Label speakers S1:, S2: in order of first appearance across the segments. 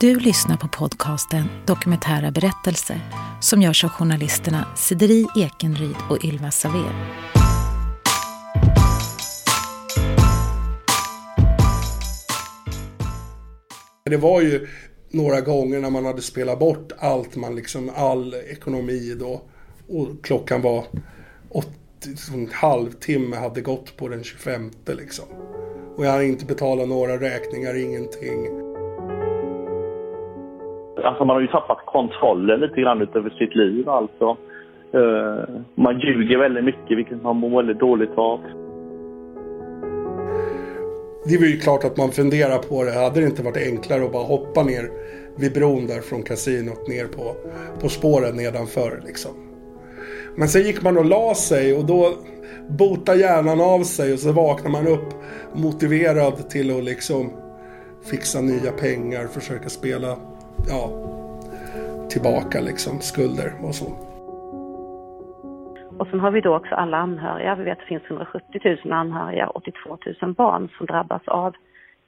S1: Du lyssnar på podcasten Dokumentära berättelser som görs av journalisterna Sideri Ekenryd och Ylva Saver.
S2: Det var ju några gånger när man hade spelat bort allt man liksom, all ekonomi då. Och klockan var 80, liksom en halvtimme hade gått på den 25 liksom. Och jag hade inte betalat några räkningar, ingenting.
S3: Alltså man har ju tappat kontrollen lite grann över sitt liv alltså. Uh, man ljuger väldigt mycket vilket man mår väldigt dåligt av.
S2: Det är ju klart att man funderar på det. Hade det inte varit enklare att bara hoppa ner vid bron där från kasinot ner på, på spåren nedanför liksom. Men sen gick man och la sig och då botar hjärnan av sig och så vaknar man upp motiverad till att liksom fixa nya pengar, försöka spela ja, tillbaka liksom skulder och så.
S4: Och sen har vi då också alla anhöriga. Vi vet att det finns 170 000 anhöriga och 82 000 barn som drabbas av,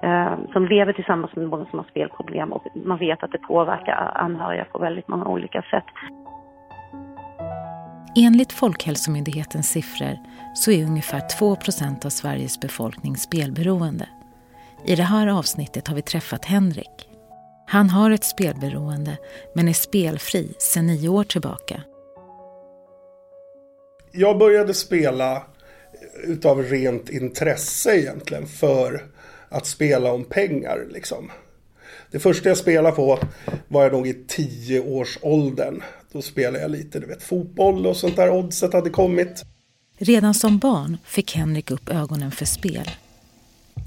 S4: eh, som lever tillsammans med någon som har spelproblem och man vet att det påverkar anhöriga på väldigt många olika sätt.
S1: Enligt Folkhälsomyndighetens siffror så är ungefär 2% av Sveriges befolkning spelberoende. I det här avsnittet har vi träffat Henrik. Han har ett spelberoende men är spelfri sedan nio år tillbaka.
S2: Jag började spela utav rent intresse egentligen för att spela om pengar liksom. Det första jag spelade på var jag nog i tioårsåldern. Då spelade jag lite, du vet, fotboll och sånt där. Oddset hade kommit.
S1: Redan som barn fick Henrik upp ögonen för spel.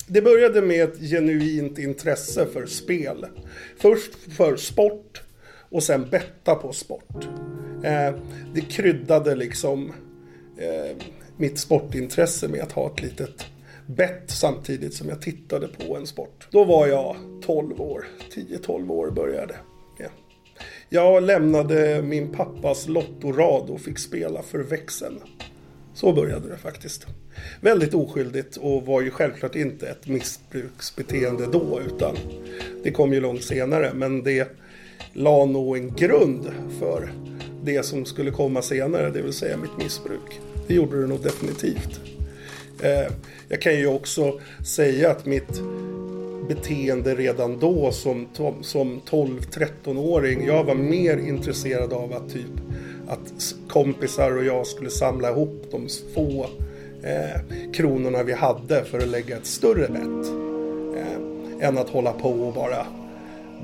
S2: Det började med ett genuint intresse för spel. Först för sport och sen betta på sport. Eh, det kryddade liksom eh, mitt sportintresse med att ha ett litet bett samtidigt som jag tittade på en sport. Då var jag 12 år, 10-12 år började. Ja. Jag lämnade min pappas lottorad och fick spela för växeln. Så började det faktiskt. Väldigt oskyldigt och var ju självklart inte ett missbruksbeteende då utan det kom ju långt senare men det la nog en grund för det som skulle komma senare, det vill säga mitt missbruk. Det gjorde det nog definitivt. Eh, jag kan ju också säga att mitt beteende redan då som, som 12-13-åring, jag var mer intresserad av att typ att kompisar och jag skulle samla ihop de få eh, kronorna vi hade för att lägga ett större bett. Eh, än att hålla på och bara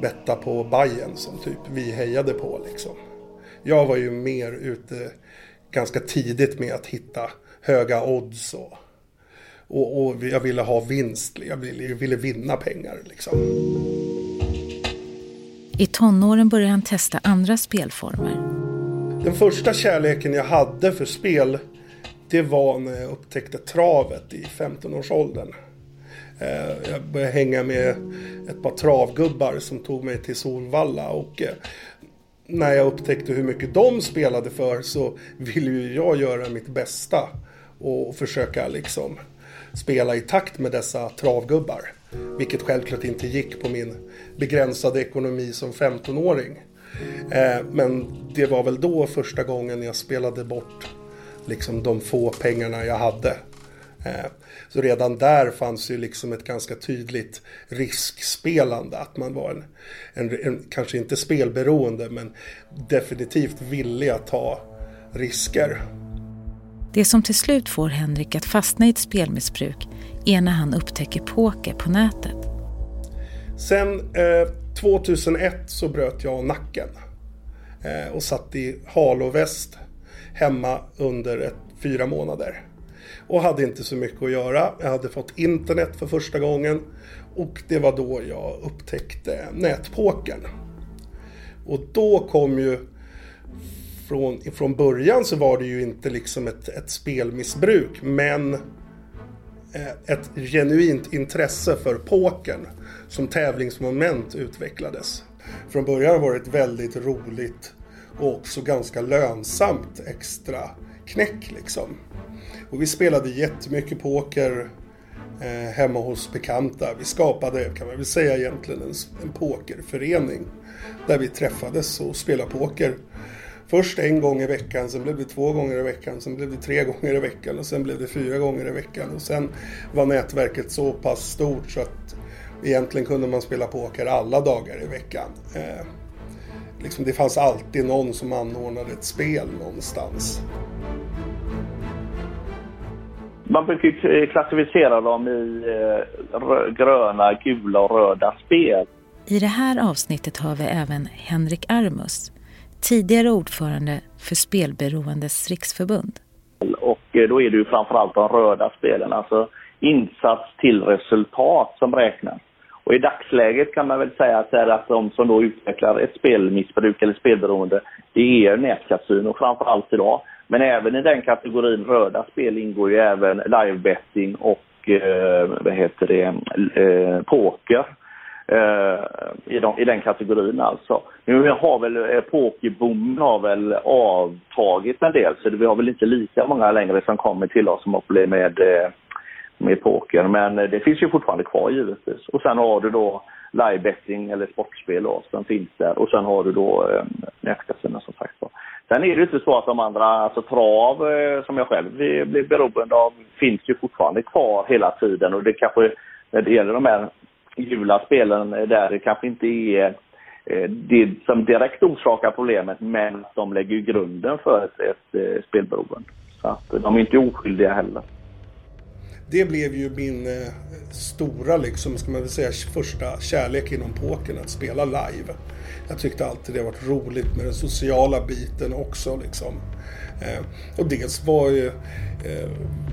S2: betta på Bajen som typ vi hejade på liksom. Jag var ju mer ute ganska tidigt med att hitta höga odds och, och, och jag ville ha vinst. Jag ville, jag ville vinna pengar liksom.
S1: I tonåren började han testa andra spelformer.
S2: Den första kärleken jag hade för spel det var när jag upptäckte travet i 15-årsåldern. Eh, jag började hänga med ett par travgubbar som tog mig till Solvalla och eh, när jag upptäckte hur mycket de spelade för så ville ju jag göra mitt bästa och försöka liksom spela i takt med dessa travgubbar. Vilket självklart inte gick på min begränsade ekonomi som 15-åring. Eh, men det var väl då första gången jag spelade bort liksom de få pengarna jag hade. Eh, så redan där fanns ju liksom ett ganska tydligt riskspelande. Att man var en, en, en, kanske inte spelberoende men definitivt villig att ta risker.
S1: Det som till slut får Henrik att fastna i ett spelmissbruk är när han upptäcker poker på nätet.
S2: Sen eh, 2001 så bröt jag nacken. Eh, och satt i haloväst hemma under ett, fyra månader. Och hade inte så mycket att göra. Jag hade fått internet för första gången. Och det var då jag upptäckte nätpokern. Och då kom ju från, från början så var det ju inte liksom ett, ett spelmissbruk men eh, ett genuint intresse för pokern som tävlingsmoment utvecklades. Från början var det ett väldigt roligt och också ganska lönsamt extra knäck liksom. Och vi spelade jättemycket poker eh, hemma hos bekanta. Vi skapade, kan man väl säga egentligen, en, en pokerförening. Där vi träffades och spelade poker. Först en gång i veckan, sen blev det två gånger i veckan, sen blev det tre gånger i veckan och sen blev det fyra gånger i veckan. Och sen var nätverket så pass stort så att egentligen kunde man spela poker alla dagar i veckan. Eh, liksom det fanns alltid någon som anordnade ett spel någonstans.
S3: Man brukar klassificera dem i eh, gröna, gula och röda spel.
S1: I det här avsnittet har vi även Henrik Armus, tidigare ordförande för Spelberoendes riksförbund.
S3: Och eh, då är det ju framförallt de röda spelen, alltså insats till resultat som räknas. Och i dagsläget kan man väl säga att, att de som då utvecklar ett spelmissbruk eller spelberoende, det är nätkasino framförallt idag. Men även i den kategorin röda spel ingår ju även livebetting och eh, vad heter det, eh, poker. Eh, i, de, I den kategorin alltså. Nu har väl eh, pokerboomen har väl avtagit en del så vi har väl inte lika många längre som kommer till oss som har problem med eh, med poker. Men eh, det finns ju fortfarande kvar givetvis. Och sen har du då livebetting eller sportspel då, som finns där. Och sen har du då eh, nätkasino som sagt var. Sen är det ju inte så att de andra, alltså trav eh, som jag själv blir beroende av, finns ju fortfarande kvar hela tiden. Och det kanske, när det gäller de här gula spelen eh, där det kanske inte är eh, det som direkt orsakar problemet, men de lägger ju grunden för ett, ett, ett spelberoende. Så att de är inte oskyldiga heller
S2: det blev ju min eh, stora, liksom, ska man väl säga, första kärlek inom pokern, att spela live. Jag tyckte alltid det varit roligt med den sociala biten också. Liksom. Eh, och dels var, ju, eh,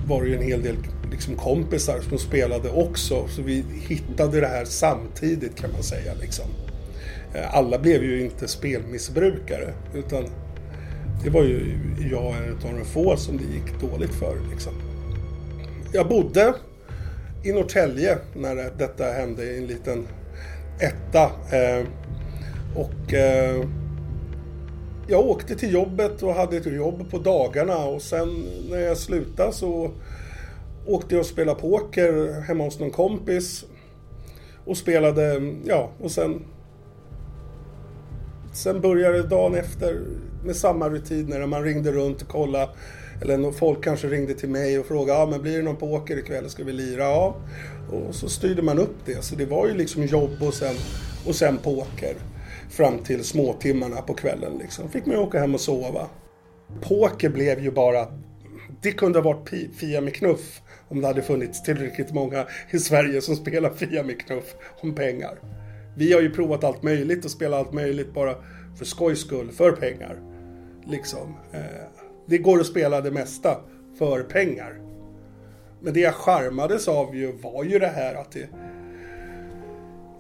S2: var det ju en hel del liksom, kompisar som spelade också, så vi hittade det här samtidigt kan man säga. Liksom. Eh, alla blev ju inte spelmissbrukare, utan det var ju jag en av de få som det gick dåligt för. Liksom jag bodde i Norrtälje när detta hände i en liten etta. Eh, och eh, jag åkte till jobbet och hade ett jobb på dagarna och sen när jag slutade så åkte jag och spelade poker hemma hos någon kompis. Och spelade, ja, och sen Sen började dagen efter med samma rutiner när man ringde runt och kollade eller folk kanske ringde till mig och frågade, ja men blir det någon poker ikväll, ska vi lira? Ja. Och så styrde man upp det. Så det var ju liksom jobb och sen, och sen poker. Fram till småtimmarna på kvällen liksom. Fick man ju åka hem och sova. Poker blev ju bara, det kunde ha varit Fia med knuff om det hade funnits tillräckligt många i Sverige som spelar Fia med knuff om pengar. Vi har ju provat allt möjligt och spelat allt möjligt bara för skojs skull, för pengar. Liksom. Eh, det går att spela det mesta för pengar. Men det jag charmades av ju var ju det här att det,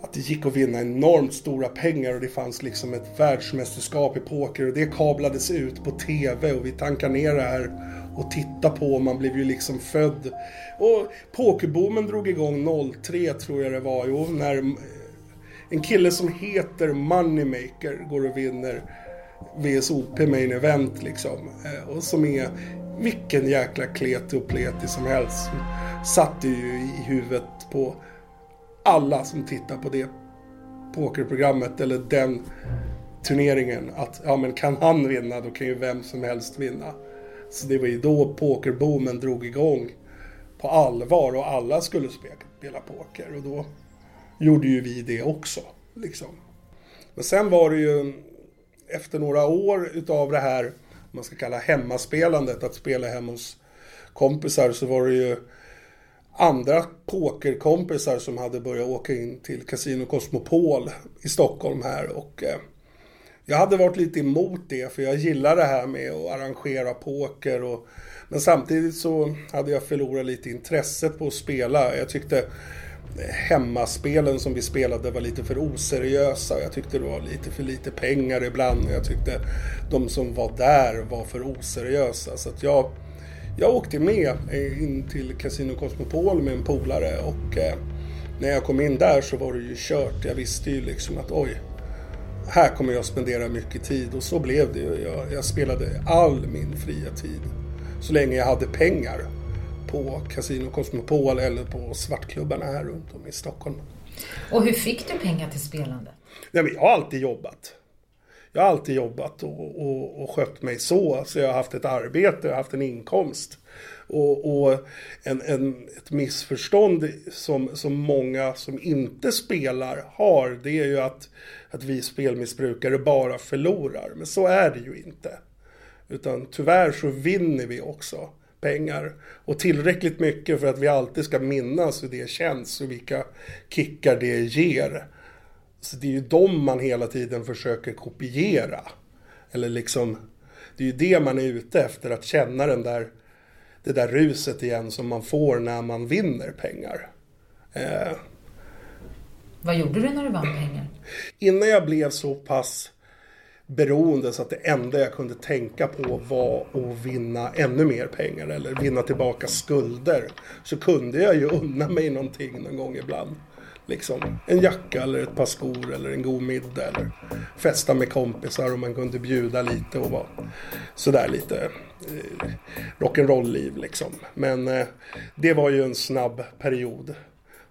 S2: att det gick att vinna enormt stora pengar och det fanns liksom ett världsmästerskap i poker och det kablades ut på TV och vi tankade ner det här och tittar på och man blev ju liksom född. Och pokerboomen drog igång 03 tror jag det var, jo, när en kille som heter Moneymaker går och vinner VSOP Main Event liksom. Eh, och som är vilken jäkla kleti och pleti som helst. Satte ju i huvudet på alla som tittar på det pokerprogrammet eller den turneringen att ja men kan han vinna då kan ju vem som helst vinna. Så det var ju då pokerboomen drog igång på allvar och alla skulle spela poker och då gjorde ju vi det också. Liksom. Men sen var det ju efter några år utav det här, man ska kalla hemmaspelandet, att spela hemma hos kompisar, så var det ju andra pokerkompisar som hade börjat åka in till Casino Cosmopol i Stockholm här och eh, jag hade varit lite emot det för jag gillar det här med att arrangera poker och men samtidigt så hade jag förlorat lite intresset på att spela. Jag tyckte hemmaspelen som vi spelade var lite för oseriösa. Jag tyckte det var lite för lite pengar ibland. Jag tyckte de som var där var för oseriösa. Så att jag, jag åkte med in till Casino Cosmopol med en polare och eh, när jag kom in där så var det ju kört. Jag visste ju liksom att oj, här kommer jag spendera mycket tid och så blev det. Jag, jag spelade all min fria tid så länge jag hade pengar på Casino Cosmopol eller på svartklubbarna här runt om i Stockholm.
S1: Och hur fick du pengar till spelande?
S2: Nej, men jag har alltid jobbat. Jag har alltid jobbat och, och, och skött mig så. Så jag har haft ett arbete, jag har haft en inkomst. Och, och en, en, ett missförstånd som, som många som inte spelar har, det är ju att, att vi spelmissbrukare bara förlorar. Men så är det ju inte. Utan tyvärr så vinner vi också pengar. Och tillräckligt mycket för att vi alltid ska minnas hur det känns och vilka kickar det ger. Så det är ju dem man hela tiden försöker kopiera. Eller liksom, det är ju det man är ute efter, att känna den där, det där ruset igen som man får när man vinner pengar. Eh,
S1: Vad gjorde du när du vann pengar?
S2: Innan jag blev så pass beroende så att det enda jag kunde tänka på var att vinna ännu mer pengar eller vinna tillbaka skulder. Så kunde jag ju unna mig någonting någon gång ibland. Liksom en jacka eller ett par skor eller en god middag eller festa med kompisar och man kunde bjuda lite och vara sådär lite eh, rock'n'roll-liv liksom. Men eh, det var ju en snabb period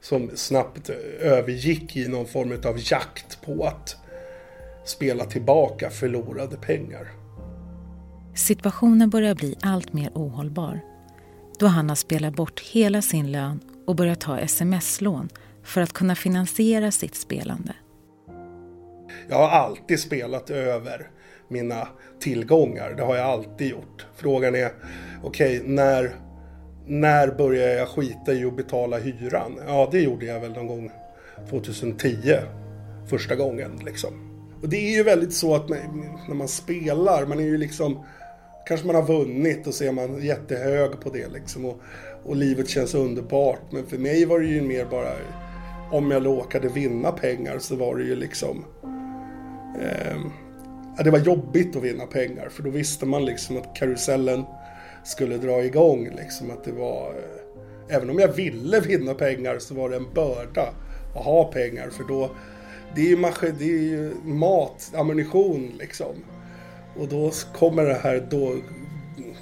S2: som snabbt eh, övergick i någon form av jakt på att spela tillbaka förlorade pengar.
S1: Situationen börjar bli allt mer ohållbar då Hanna spelar bort hela sin lön och börjar ta sms-lån för att kunna finansiera sitt spelande.
S2: Jag har alltid spelat över mina tillgångar. Det har jag alltid gjort. Frågan är, okej, okay, när, när började jag skita i att betala hyran? Ja, det gjorde jag väl någon gång 2010. Första gången liksom. Och det är ju väldigt så att när man spelar, man är ju liksom Kanske man har vunnit och så är man jättehög på det liksom. Och, och livet känns underbart. Men för mig var det ju mer bara om jag råkade vinna pengar så var det ju liksom eh, Det var jobbigt att vinna pengar. För då visste man liksom att karusellen skulle dra igång liksom att det var eh, Även om jag ville vinna pengar så var det en börda att ha pengar. För då det är ju, maskin, det är ju mat, ammunition liksom. Och då kommer det här då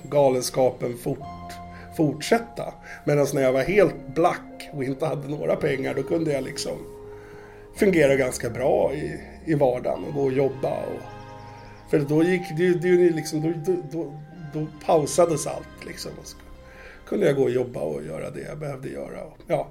S2: galenskapen fort, fortsätta. Medan när jag var helt black och inte hade några pengar då kunde jag liksom fungera ganska bra i, i vardagen och gå och jobba. Och, för då gick det, det liksom, då, då, då, då pausades allt liksom. Och så kunde jag gå och jobba och göra det jag behövde göra. Ja,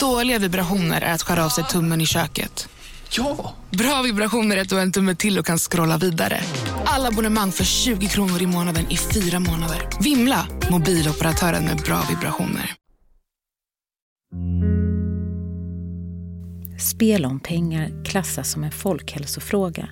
S5: Dåliga vibrationer är att skära av sig tummen i köket.
S6: Ja!
S5: Bra vibrationer är att du har en tumme till och kan scrolla vidare. Alla abonnemang för 20 kronor i månaden i fyra månader. Vimla! Mobiloperatören med bra vibrationer.
S1: Spel om pengar klassas som en folkhälsofråga.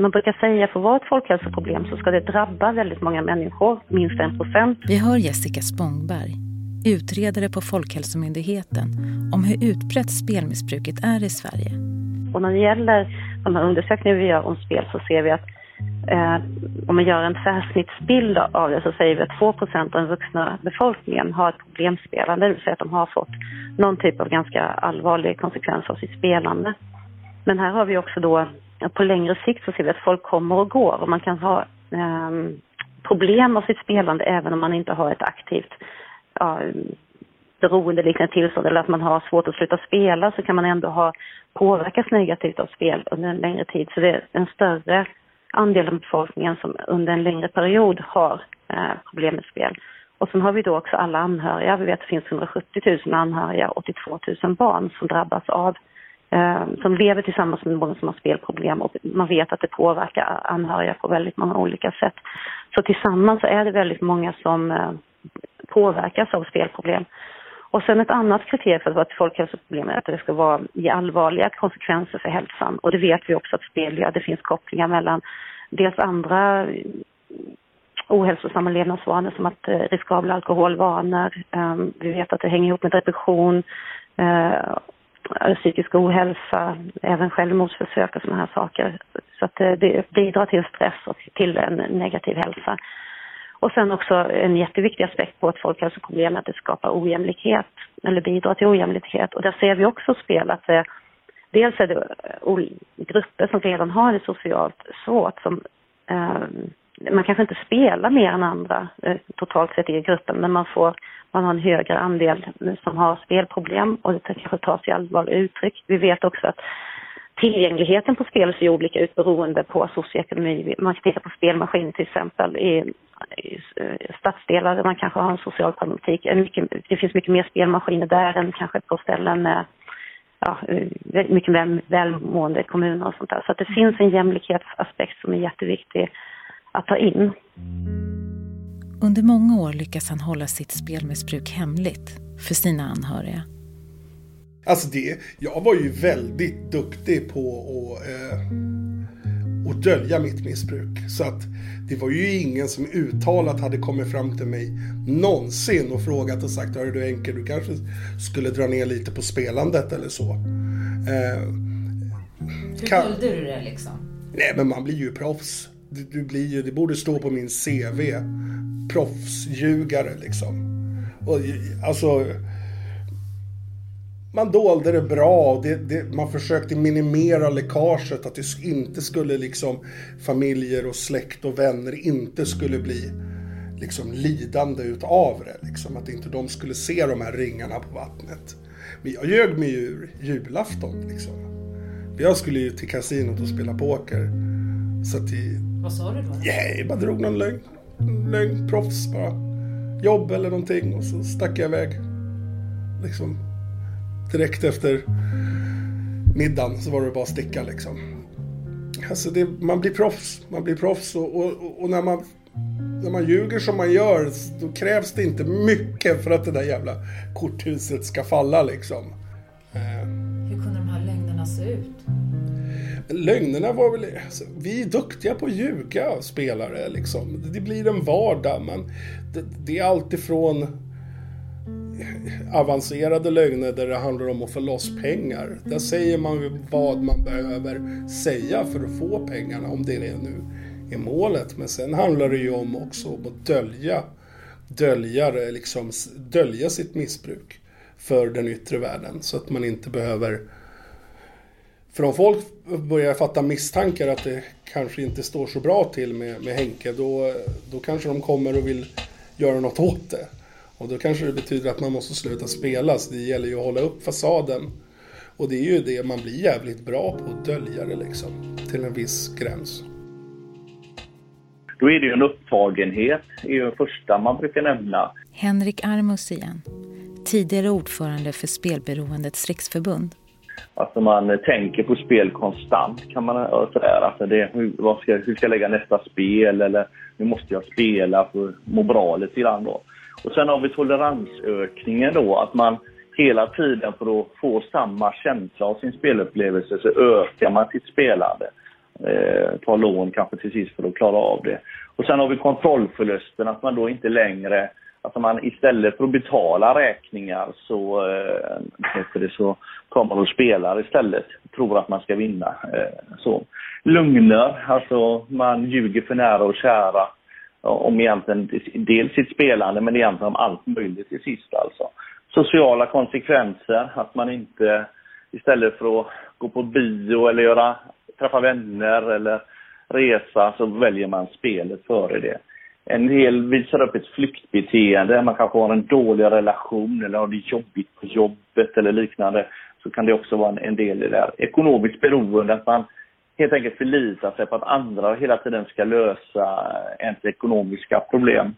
S4: Man brukar säga att för att vara ett folkhälsoproblem så ska det drabba väldigt många människor, minst en procent.
S1: Vi hör Jessica Spångberg utredare på Folkhälsomyndigheten om hur utbrett spelmissbruket är i Sverige.
S4: Och när det gäller de här undersökningarna vi gör om spel så ser vi att eh, om man gör en tvärsnittsbild av det så säger vi att 2 procent av den vuxna befolkningen har ett problemspelande, det vill säga att de har fått någon typ av ganska allvarlig konsekvens av sitt spelande. Men här har vi också då, på längre sikt så ser vi att folk kommer och går och man kan ha eh, problem av sitt spelande även om man inte har ett aktivt ja, beroendeliknande tillstånd eller att man har svårt att sluta spela så kan man ändå ha påverkats negativt av spel under en längre tid. Så det är en större andel av befolkningen som under en längre period har eh, problem med spel. Och sen har vi då också alla anhöriga. Vi vet att det finns 170 000 anhöriga, 82 000 barn som drabbas av, eh, som lever tillsammans med någon som har spelproblem och man vet att det påverkar anhöriga på väldigt många olika sätt. Så tillsammans är det väldigt många som eh, påverkas av spelproblem. Och sen ett annat kriterium för att vara ett folkhälsoproblem är att det ska vara, ge allvarliga konsekvenser för hälsan. Och det vet vi också att spel gör. Det finns kopplingar mellan dels andra ohälsosamma levnadsvanor som att eh, riskabla alkoholvanor. Um, vi vet att det hänger ihop med depression, uh, psykisk ohälsa, även självmordsförsök och sådana här saker. Så att det, det bidrar till stress och till en negativ hälsa. Och sen också en jätteviktig aspekt på ett folkhälsoproblem är att det skapar ojämlikhet eller bidrar till ojämlikhet. Och där ser vi också spel att det, dels är det eh, grupper som redan har det socialt svårt som eh, man kanske inte spelar mer än andra eh, totalt sett i gruppen, men man får man har en högre andel som har spelproblem och det kanske tar sig allvarliga uttryck. Vi vet också att tillgängligheten på spel ser olika ut beroende på socioekonomi. Man kan titta på spelmaskiner till exempel i, i stadsdelar där man kanske har en social problematik. Det finns mycket mer spelmaskiner där än kanske på ställen med ja, mycket väl, välmående kommuner och sånt där. Så att det finns en jämlikhetsaspekt som är jätteviktig att ta in.
S1: Under många år lyckas han hålla sitt spelmissbruk hemligt för sina anhöriga.
S2: Alltså det, jag var ju väldigt duktig på att, eh, att dölja mitt missbruk. Så att det var ju ingen som uttalat hade kommit fram till mig någonsin och frågat och sagt Hörru du Enke, du kanske skulle dra ner lite på spelandet eller så.
S1: Eh, Hur kan... du det liksom?
S2: Nej men man blir ju proffs. Du, du blir ju, det borde stå på min CV. Proffsljugare liksom. Och, alltså man dolde det bra. Det, det, man försökte minimera läckaget. Att det inte skulle liksom familjer och släkt och vänner inte skulle bli liksom lidande utav det. Liksom. Att inte de skulle se de här ringarna på vattnet. Men jag ljög mig ur julafton liksom. Jag skulle ju till kasinot och spela poker. Så att
S1: det, Vad sa du då?
S2: Nej, jag bara drog någon lögn. Lögn, proffs bara. Jobb eller någonting och så stack jag iväg. Liksom direkt efter middagen så var det bara att sticka liksom. Alltså det, man blir proffs. Man blir proffs och, och, och, när, man, när man ljuger som man gör då krävs det inte mycket för att det där jävla korthuset ska falla liksom.
S1: Eh. Hur kunde de här lögnerna se ut?
S2: Lögnerna var väl... Alltså, vi är duktiga på att ljuga spelare liksom. Det blir en vardag men det, det är alltifrån avancerade lögner där det handlar om att få loss pengar. Där säger man vad man behöver säga för att få pengarna, om det är nu är målet. Men sen handlar det ju om också om att dölja, dölja, liksom, dölja sitt missbruk för den yttre världen. Så att man inte behöver... För om folk börjar fatta misstankar att det kanske inte står så bra till med, med Henke, då, då kanske de kommer och vill göra något åt det. Och då kanske det betyder att man måste sluta spela. Så det gäller ju att hålla upp fasaden. Och det är ju det man blir jävligt bra på, att dölja det liksom. Till en viss gräns.
S3: Då är det ju en upptagenhet, det är ju det första man brukar nämna.
S1: Henrik Armus igen. Tidigare ordförande för Spelberoendets riksförbund.
S3: Alltså man tänker på spel konstant kan man säga. Alltså det, hur, vad ska, hur ska jag lägga nästa spel eller nu måste jag spela för att må bra lite grann då. Och sen har vi toleransökningen då, att man hela tiden för att få samma känsla av sin spelupplevelse så ökar man sitt spelande. Eh, tar lån kanske till sist för att klara av det. Och sen har vi kontrollförlusten, att man då inte längre att man istället för att betala räkningar så, eh, det, så tar man och spelar istället. Tror att man ska vinna. Eh, så. Lugner, alltså man ljuger för nära och kära om egentligen dels sitt spelande men egentligen om allt möjligt till sist alltså. Sociala konsekvenser, att man inte istället för att gå på bio eller göra, träffa vänner eller resa så väljer man spelet före det. En del visar upp ett flyktbeteende, man kanske har en dålig relation eller har det jobbigt på jobbet eller liknande. Så kan det också vara en, del i det där. Ekonomiskt beroende, att man helt enkelt förlita sig på att andra hela tiden ska lösa ens ekonomiska problem.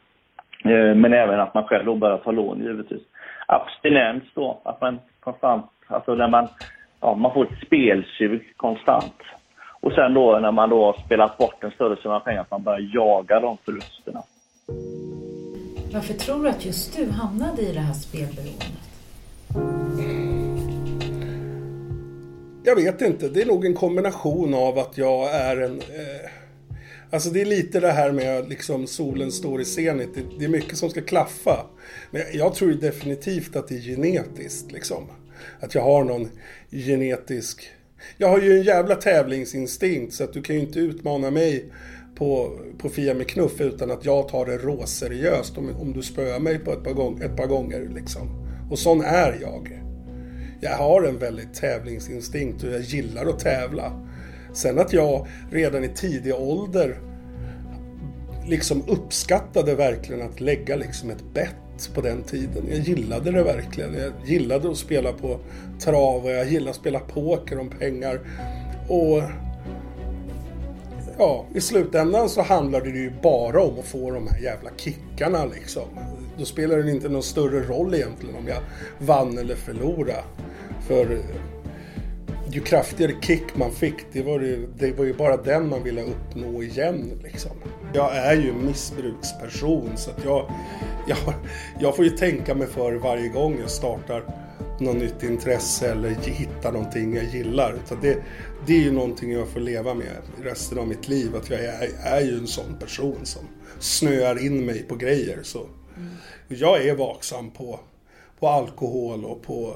S3: Eh, men även att man själv då börjar ta lån givetvis. Abstinens då, att man konstant, alltså när man, ja, man får ett spelsug konstant. Och sen då när man då har spelat bort en större summa pengar, att man börjar jaga de förlusterna.
S1: Varför tror du att just du hamnade i det här spelberoendet?
S2: Jag vet inte, det är nog en kombination av att jag är en... Eh, alltså det är lite det här med liksom solen står i zenit. Det, det, är mycket som ska klaffa. Men jag, jag tror definitivt att det är genetiskt liksom. Att jag har någon genetisk... Jag har ju en jävla tävlingsinstinkt så att du kan ju inte utmana mig på, på Fia med knuff utan att jag tar det råseriöst om, om du spöar mig på ett par, gång, ett par gånger liksom. Och sån är jag jag har en väldigt tävlingsinstinkt och jag gillar att tävla. Sen att jag redan i tidig ålder liksom uppskattade verkligen att lägga liksom ett bett på den tiden. Jag gillade det verkligen. Jag gillade att spela på trav och jag gillade att spela poker om pengar. Och ja, i slutändan så handlade det ju bara om att få de här jävla kickarna liksom. Då spelar det inte någon större roll egentligen om jag vann eller förlorade. För eh, ju kraftigare kick man fick, det var, ju, det var ju bara den man ville uppnå igen. Liksom. Jag är ju en missbruksperson så att jag, jag, jag får ju tänka mig för varje gång jag startar något nytt intresse eller hittar någonting jag gillar. Utan det, det är ju någonting jag får leva med resten av mitt liv. Att jag är, är ju en sån person som snöar in mig på grejer. Så. Mm. Jag är vaksam på, på alkohol och på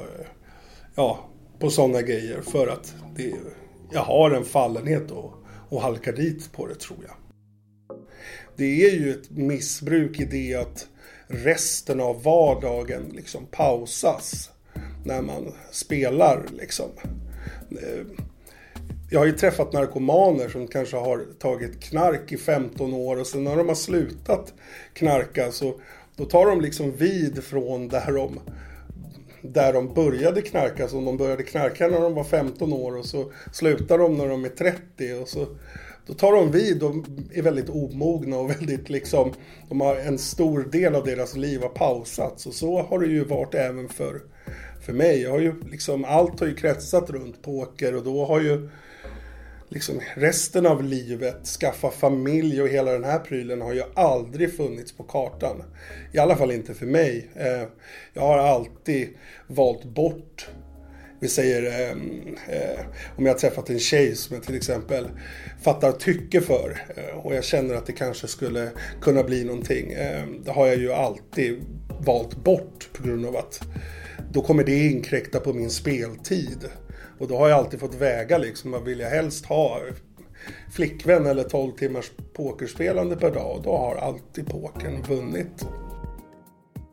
S2: ja, på sådana grejer för att det, jag har en fallenhet och, och halkar dit på det tror jag. Det är ju ett missbruk i det att resten av vardagen liksom pausas när man spelar liksom. Eh, jag har ju träffat narkomaner som kanske har tagit knark i 15 år och sen när de har slutat knarka så då tar de liksom vid från där de där de började knarka. Så de började knarka när de var 15 år och så slutar de när de är 30. Och så, då tar de vid och är väldigt omogna och väldigt liksom, de har en stor del av deras liv har pausats. Och så har det ju varit även för, för mig. Jag har ju liksom, allt har ju kretsat runt poker och då har ju liksom resten av livet, skaffa familj och hela den här prylen har ju aldrig funnits på kartan. I alla fall inte för mig. Eh, jag har alltid valt bort vi säger ehm, eh, om jag har träffat en tjej som jag till exempel fattar tycke för eh, och jag känner att det kanske skulle kunna bli någonting. Ehm, det har jag ju alltid valt bort på grund av att då kommer det inkräkta på min speltid. Och då har jag alltid fått väga liksom, vad vill jag helst ha? Flickvän eller 12 timmars pokerspelande per dag. Och då har alltid pokern vunnit.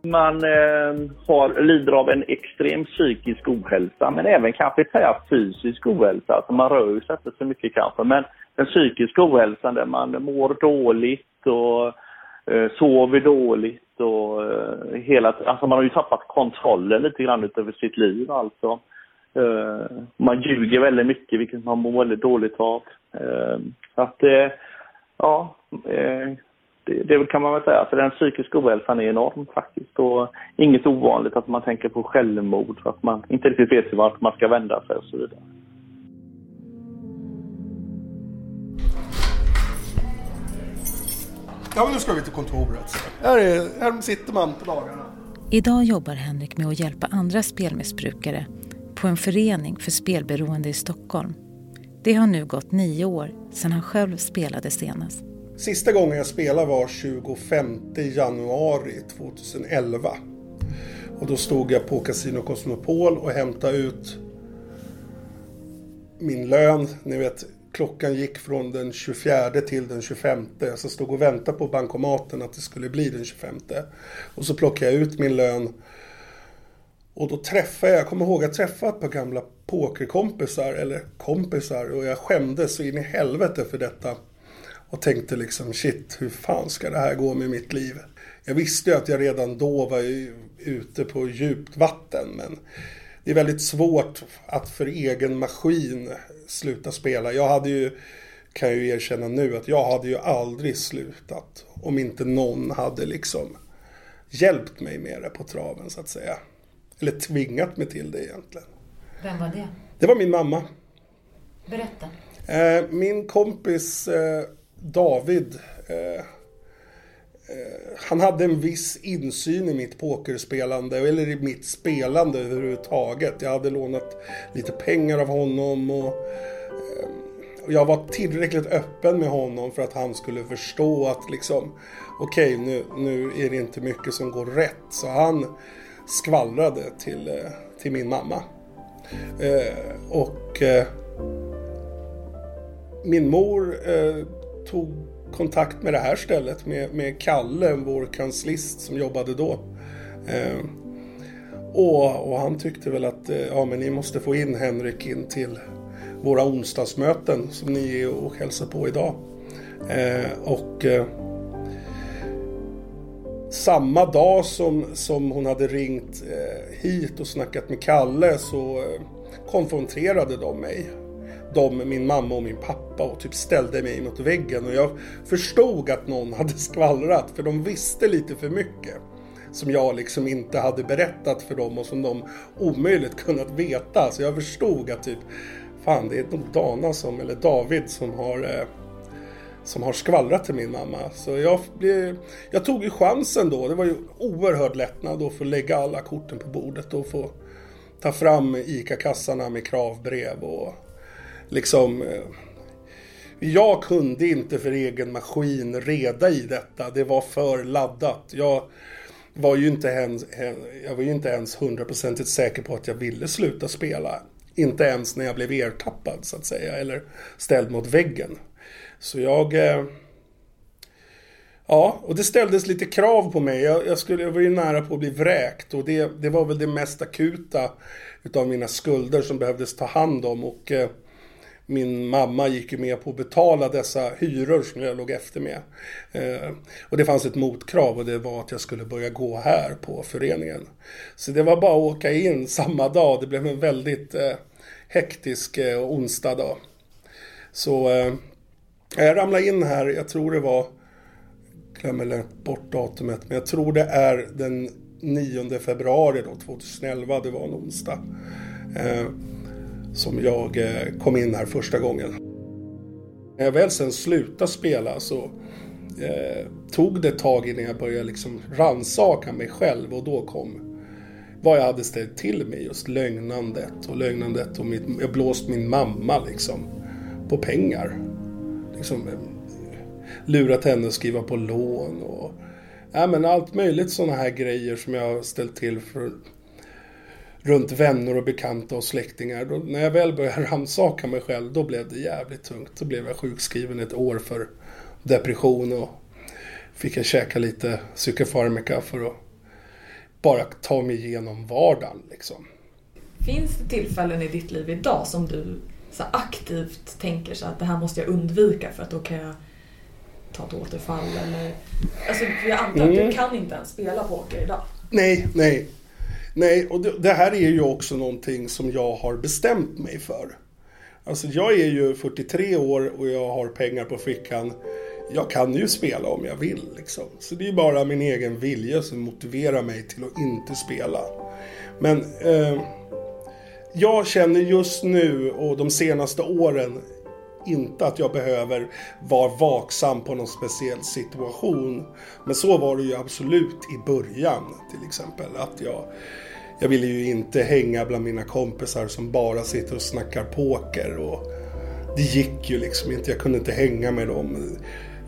S3: Man eh, har, lider av en extrem psykisk ohälsa, men även kanske säga fysisk ohälsa. Alltså man rör sig inte så mycket kanske, men den psykiska ohälsan där man mår dåligt och eh, sover dåligt och eh, hela, alltså man har ju tappat kontrollen lite grann över sitt liv alltså. Eh, man ljuger väldigt mycket, vilket man mår väldigt dåligt av. Eh, så att, ja, det, det kan man väl säga. För den psykiska ohälsan är enorm faktiskt. Och inget ovanligt att man tänker på självmord för att man inte riktigt vet vart man ska vända sig och så vidare.
S2: Ja, men nu ska vi till kontoret. Här, är, här sitter man på dagarna.
S1: Idag jobbar Henrik med att hjälpa andra spelmissbrukare på en förening för spelberoende i Stockholm. Det har nu gått nio år sedan han själv spelade senast.
S2: Sista gången jag spelade var 25 januari 2011. Och då stod jag på Casino Cosmopol och hämtade ut min lön. Ni vet, klockan gick från den 24 till den 25. Så stod och väntade på bankomaten att det skulle bli den 25. Och så plockade jag ut min lön och då träffade jag, jag kommer ihåg, jag träffade ett par gamla pokerkompisar, eller kompisar, och jag skämdes så in i helvete för detta. Och tänkte liksom, shit, hur fan ska det här gå med mitt liv? Jag visste ju att jag redan då var ute på djupt vatten, men det är väldigt svårt att för egen maskin sluta spela. Jag hade ju, kan jag ju erkänna nu, att jag hade ju aldrig slutat om inte någon hade liksom hjälpt mig med det på traven så att säga. Eller tvingat mig till det egentligen.
S1: Vem var det?
S2: Det var min mamma.
S1: Berätta.
S2: Eh, min kompis eh, David eh, han hade en viss insyn i mitt pokerspelande, eller i mitt spelande överhuvudtaget. Jag hade lånat lite pengar av honom och, jag var tillräckligt öppen med honom för att han skulle förstå att liksom okej, okay, nu, nu är det inte mycket som går rätt. Så han skvallrade till, eh, till min mamma. Eh, och eh, min mor eh, tog kontakt med det här stället med, med Kalle, vår kanslist som jobbade då. Eh, och, och, han tyckte väl att ja, men ni måste få in Henrik in till våra onsdagsmöten som ni är och hälsar på idag. och samma dag som, som hon hade ringt eh, hit och snackat med Kalle så eh, konfronterade de mig. De, min mamma och min pappa och typ ställde mig mot väggen och jag förstod att någon hade skvallrat för de visste lite för mycket. Som jag liksom inte hade berättat för dem och som de omöjligt kunnat veta. Så jag förstod att typ, fan det är nog Dana som, eller David som har eh, som har skvallrat till min mamma. Så jag, blev, jag tog ju chansen då. Det var ju oerhört lättnad att få lägga alla korten på bordet och få ta fram ICA-kassarna med kravbrev och liksom eh, jag kunde inte för egen maskin reda i detta. Det var för laddat. Jag var ju inte ens, eh, jag var ju inte ens hundraprocentigt säker på att jag ville sluta spela. Inte ens när jag blev ertappad så att säga, eller ställd mot väggen. Så jag... Eh, ja, och det ställdes lite krav på mig. Jag, jag, skulle, jag var ju nära på att bli vräkt och det, det var väl det mest akuta utav mina skulder som behövdes ta hand om. Och eh, min mamma gick ju med på att betala dessa hyror som jag låg efter med. Eh, och det fanns ett motkrav och det var att jag skulle börja gå här på föreningen. Så det var bara att åka in samma dag. Det blev en väldigt eh, hektisk eh, onsdag dag. Så eh, jag ramlade in här, jag tror det var, glömmer bort datumet, men jag tror det är den 9 februari då, 2011, det var en onsdag. Eh, som jag eh, kom in här första gången. När jag väl sen slutade spela så eh, tog det ett tag innan jag började liksom ransaka mig själv och då kom vad jag hade ställt till med just lögnandet och lögnandet och mitt, jag blåst min mamma liksom på pengar liksom, eh, lurat henne att skriva på lån och ja, men allt möjligt sådana här grejer som jag har ställt till för runt vänner och bekanta och släktingar. Då, när jag väl började rannsaka mig själv, då blev det jävligt tungt. Då blev jag sjukskriven ett år för depression och fick jag käka lite psykofarmaka för att bara ta mig igenom vardagen. Liksom.
S6: Finns det tillfällen i ditt liv idag som du så aktivt tänker så att det här måste jag undvika för att då kan jag ta ett återfall eller... Alltså jag antar att mm. du kan inte ens spela poker idag.
S2: Nej, nej. Nej, och det, det, här är ju också någonting som jag har bestämt mig för. Alltså jag är ju 43 år och jag har pengar på fickan. Jag kan ju spela om jag vill liksom. Så det är bara min egen vilja som motiverar mig till att inte spela. Men eh, jag känner just nu och de senaste åren inte att jag behöver vara vaksam på någon speciell situation. Men så var det ju absolut i början till exempel. Att jag, jag ville ju inte hänga bland mina kompisar som bara sitter och snackar poker. Och det gick ju liksom inte. Jag kunde inte hänga med dem.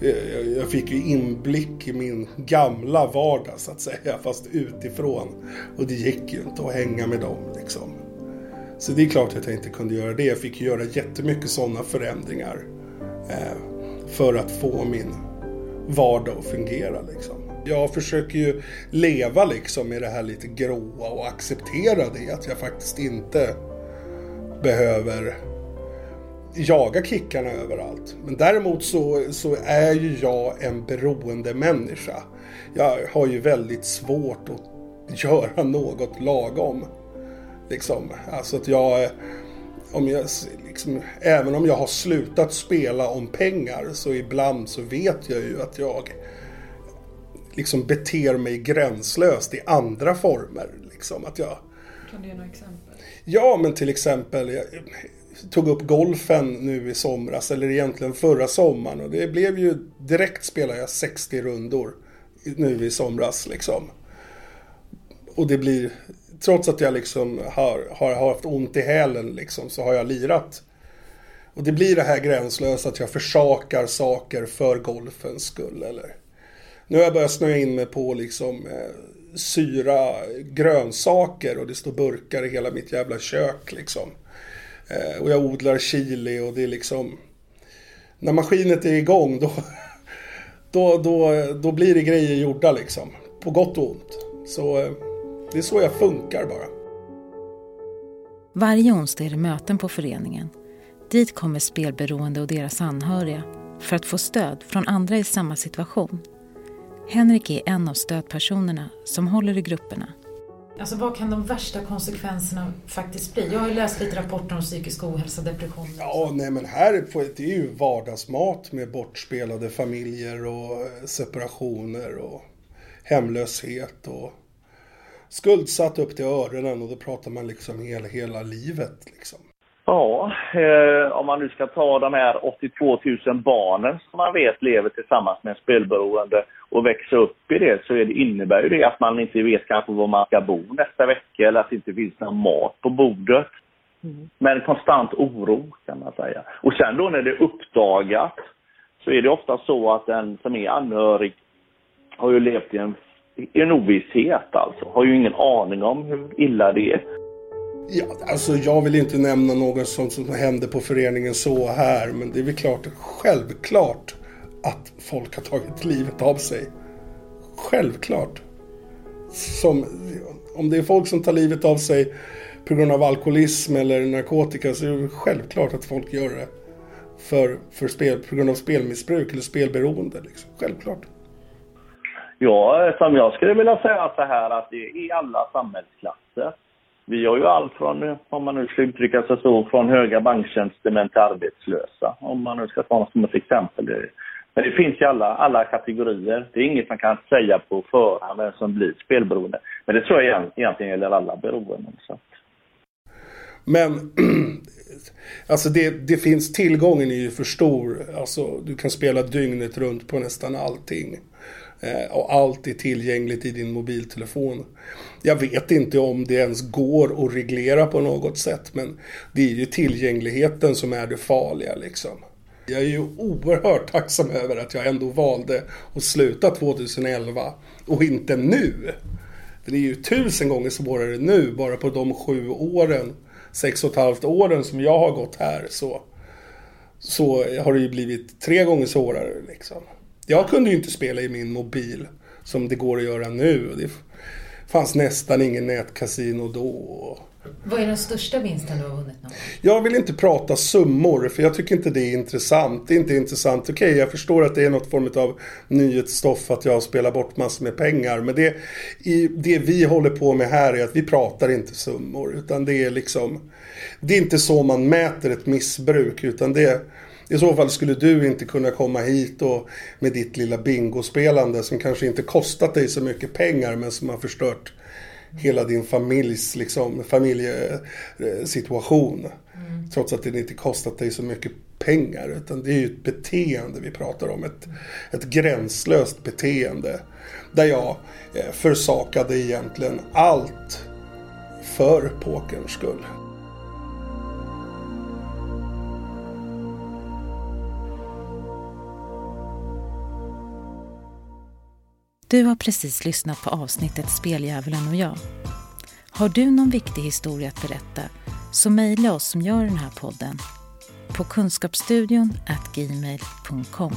S2: Eh, jag fick ju inblick i min gamla vardag så att säga, fast utifrån. Och det gick ju inte att hänga med dem liksom. Så det är klart att jag inte kunde göra det. Jag fick göra jättemycket sådana förändringar. Eh, för att få min vardag att fungera liksom. Jag försöker ju leva liksom med det här lite gråa och acceptera det. Att jag faktiskt inte behöver jaga kickarna överallt. Men däremot så, så är ju jag en beroende människa. Jag har ju väldigt svårt att göra något lagom. Liksom, alltså att jag, om jag liksom, även om jag har slutat spela om pengar så ibland så vet jag ju att jag liksom beter mig gränslöst i andra former. Liksom, att jag,
S6: kan du ge några exempel?
S2: Ja, men till exempel jag tog upp golfen nu i somras, eller egentligen förra sommaren. Och det blev ju, direkt spelade jag 60 rundor nu i somras liksom. Och det blir trots att jag liksom har, har, har haft ont i hälen liksom, så har jag lirat. Och det blir det här gränslösa att jag försakar saker för golfens skull. Eller. Nu har jag börjat snöa in mig på liksom eh, syra grönsaker och det står burkar i hela mitt jävla kök liksom. Eh, och jag odlar chili och det är liksom... När maskinet är igång då, då, då, då blir det grejer gjorda liksom. På gott och ont. Så... Eh, det är så jag funkar bara.
S1: Varje onsdag är det möten på föreningen. Dit kommer spelberoende och deras anhöriga för att få stöd från andra i samma situation. Henrik är en av stödpersonerna som håller i grupperna.
S7: Alltså vad kan de värsta konsekvenserna faktiskt bli? Jag har ju läst lite rapporter om psykisk ohälsa, depression.
S2: Ja, nej men här det är ju vardagsmat med bortspelade familjer och eh, separationer och hemlöshet och skuldsatt upp till öronen och då pratar man liksom hela, hela livet liksom.
S3: Ja, eh, om man nu ska ta de här 82 000 barnen som man vet lever tillsammans med en spelberoende och växa upp i det så är det, innebär ju det att man inte vet kanske var man ska bo nästa vecka eller att det inte finns någon mat på bordet. Mm. Men konstant oro kan man säga. Och sen då när det är uppdagat så är det ofta så att den som är anhörig har ju levt i en, en ovisshet alltså. Har ju ingen aning om hur illa det är.
S2: Ja, alltså jag vill inte nämna något sånt som hände på föreningen så här, men det är väl klart, självklart att folk har tagit livet av sig. Självklart. Som, om det är folk som tar livet av sig på grund av alkoholism eller narkotika så är det självklart att folk gör det. För, för spel, på grund av spelmissbruk eller spelberoende. Liksom. Självklart.
S3: Ja, som jag skulle vilja säga så här att det är i alla samhällsklasser. Vi har ju allt från, om man nu ska uttrycka sig så, från höga banktjänstemän till arbetslösa. Om man nu ska ta något som ett exempel. Men det finns i alla, alla kategorier. Det är inget man kan säga på förhand vem som blir spelberoende. Men det tror jag egentligen gäller alla beroenden. Så.
S2: Men alltså det, det finns, tillgången är ju för stor. Alltså du kan spela dygnet runt på nästan allting. Eh, och allt är tillgängligt i din mobiltelefon. Jag vet inte om det ens går att reglera på något sätt men det är ju tillgängligheten som är det farliga liksom. Jag är ju oerhört tacksam över att jag ändå valde att sluta 2011 och inte nu. För det är ju tusen gånger svårare nu bara på de sju åren, sex och ett halvt åren som jag har gått här så, så har det ju blivit tre gånger svårare liksom. Jag kunde ju inte spela i min mobil som det går att göra nu. Det fanns nästan ingen nätkasino då.
S7: Vad är den största vinsten du har vunnit någon
S2: Jag vill inte prata summor för jag tycker inte det är intressant. Det är inte intressant. Okej, okay, jag förstår att det är något form av nyhetsstoff att jag spelar bort massor med pengar. Men det, i, det vi håller på med här är att vi pratar inte summor. Utan det är liksom... Det är inte så man mäter ett missbruk utan det i så fall skulle du inte kunna komma hit och med ditt lilla bingospelande som kanske inte kostat dig så mycket pengar men som har förstört hela din familjs liksom, familjesituation. Mm. Trots att det inte kostat dig så mycket pengar. Utan det är ju ett beteende vi pratar om. Ett, ett gränslöst beteende. Där jag eh, försakade egentligen allt för pokerns skull.
S1: Du har precis lyssnat på avsnittet Speldjävulen och jag. Har du någon viktig historia att berätta så mejla oss som gör den här podden på kunskapsstudion gmail.com.